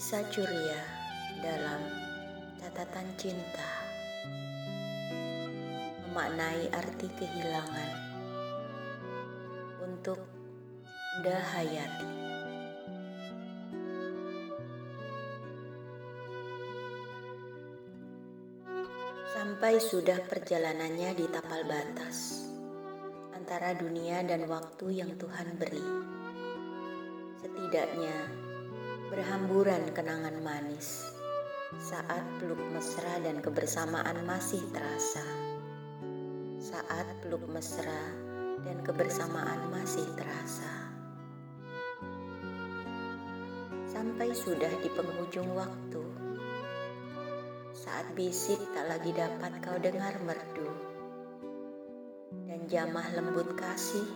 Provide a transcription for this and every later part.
Kisah Curia dalam catatan cinta memaknai arti kehilangan untuk Dahayati. Sampai sudah perjalanannya di tapal batas antara dunia dan waktu yang Tuhan beri. Setidaknya berhamburan kenangan manis saat peluk mesra dan kebersamaan masih terasa. Saat peluk mesra dan kebersamaan masih terasa. Sampai sudah di penghujung waktu, saat bisik tak lagi dapat kau dengar merdu, dan jamah lembut kasih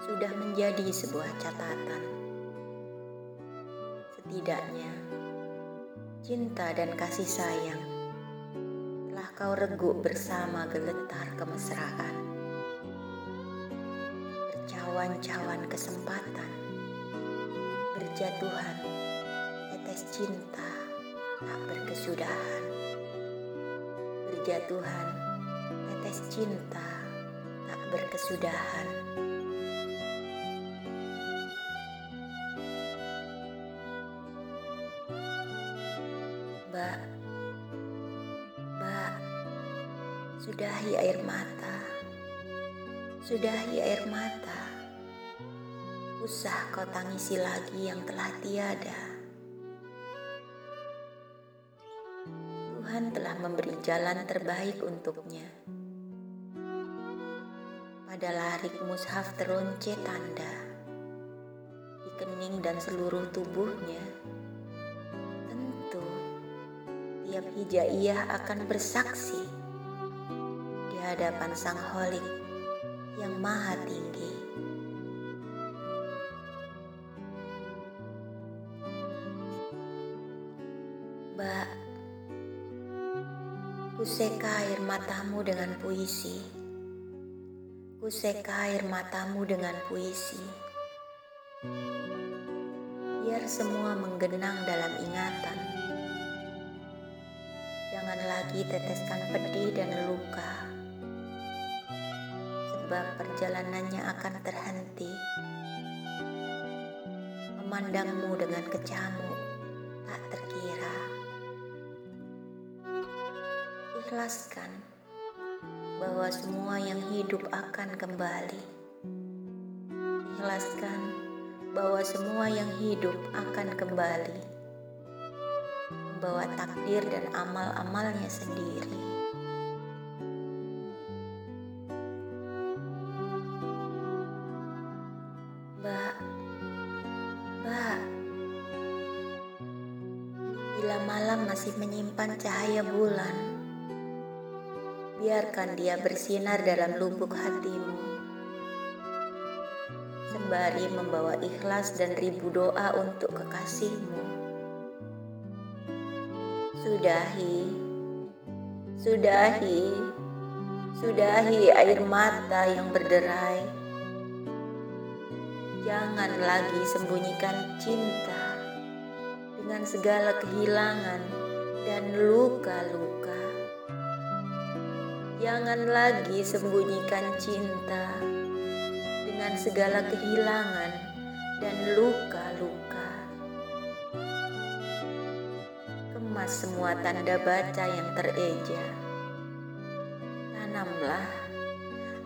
sudah menjadi sebuah catatan Setidaknya, cinta dan kasih sayang telah kau reguk bersama geletar kemesraan. Bercawan-cawan kesempatan, berjatuhan, tetes cinta tak berkesudahan. Berjatuhan, tetes cinta tak berkesudahan. Mbak, Mbak, sudahi air mata, sudahi air mata. Usah kau tangisi lagi yang telah tiada. Tuhan telah memberi jalan terbaik untuknya. Pada larik mushaf teronce tanda di kening dan seluruh tubuhnya setiap hijaiyah akan bersaksi di hadapan Sang Holik yang maha tinggi. Mbak, kuseka air matamu dengan puisi. Kuseka air matamu dengan puisi. Biar semua menggenang dalam ingatan Jangan lagi teteskan pedih dan luka, sebab perjalanannya akan terhenti. Memandangmu dengan kecamu tak terkira. Ikhlaskan bahwa semua yang hidup akan kembali. Ikhlaskan bahwa semua yang hidup akan kembali membawa takdir dan amal-amalnya sendiri. Mbak, Mbak, bila malam masih menyimpan cahaya bulan, biarkan dia bersinar dalam lubuk hatimu sembari membawa ikhlas dan ribu doa untuk kekasihmu. Sudahi, sudahi, sudahi air mata yang berderai. Jangan lagi sembunyikan cinta dengan segala kehilangan dan luka-luka. Jangan lagi sembunyikan cinta dengan segala kehilangan dan luka-luka. Semua tanda baca yang tereja. Tanamlah,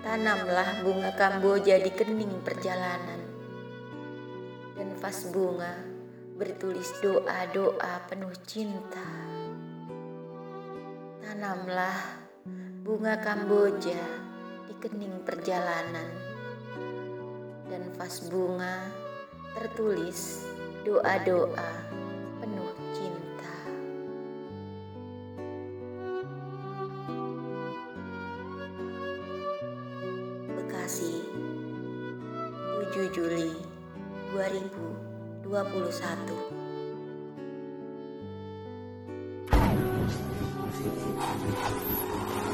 tanamlah bunga kamboja di kening perjalanan. Dan vas bunga bertulis doa-doa penuh cinta. Tanamlah bunga kamboja di kening perjalanan. Dan vas bunga tertulis doa-doa Informasi 7 Juli 2021 Thank you.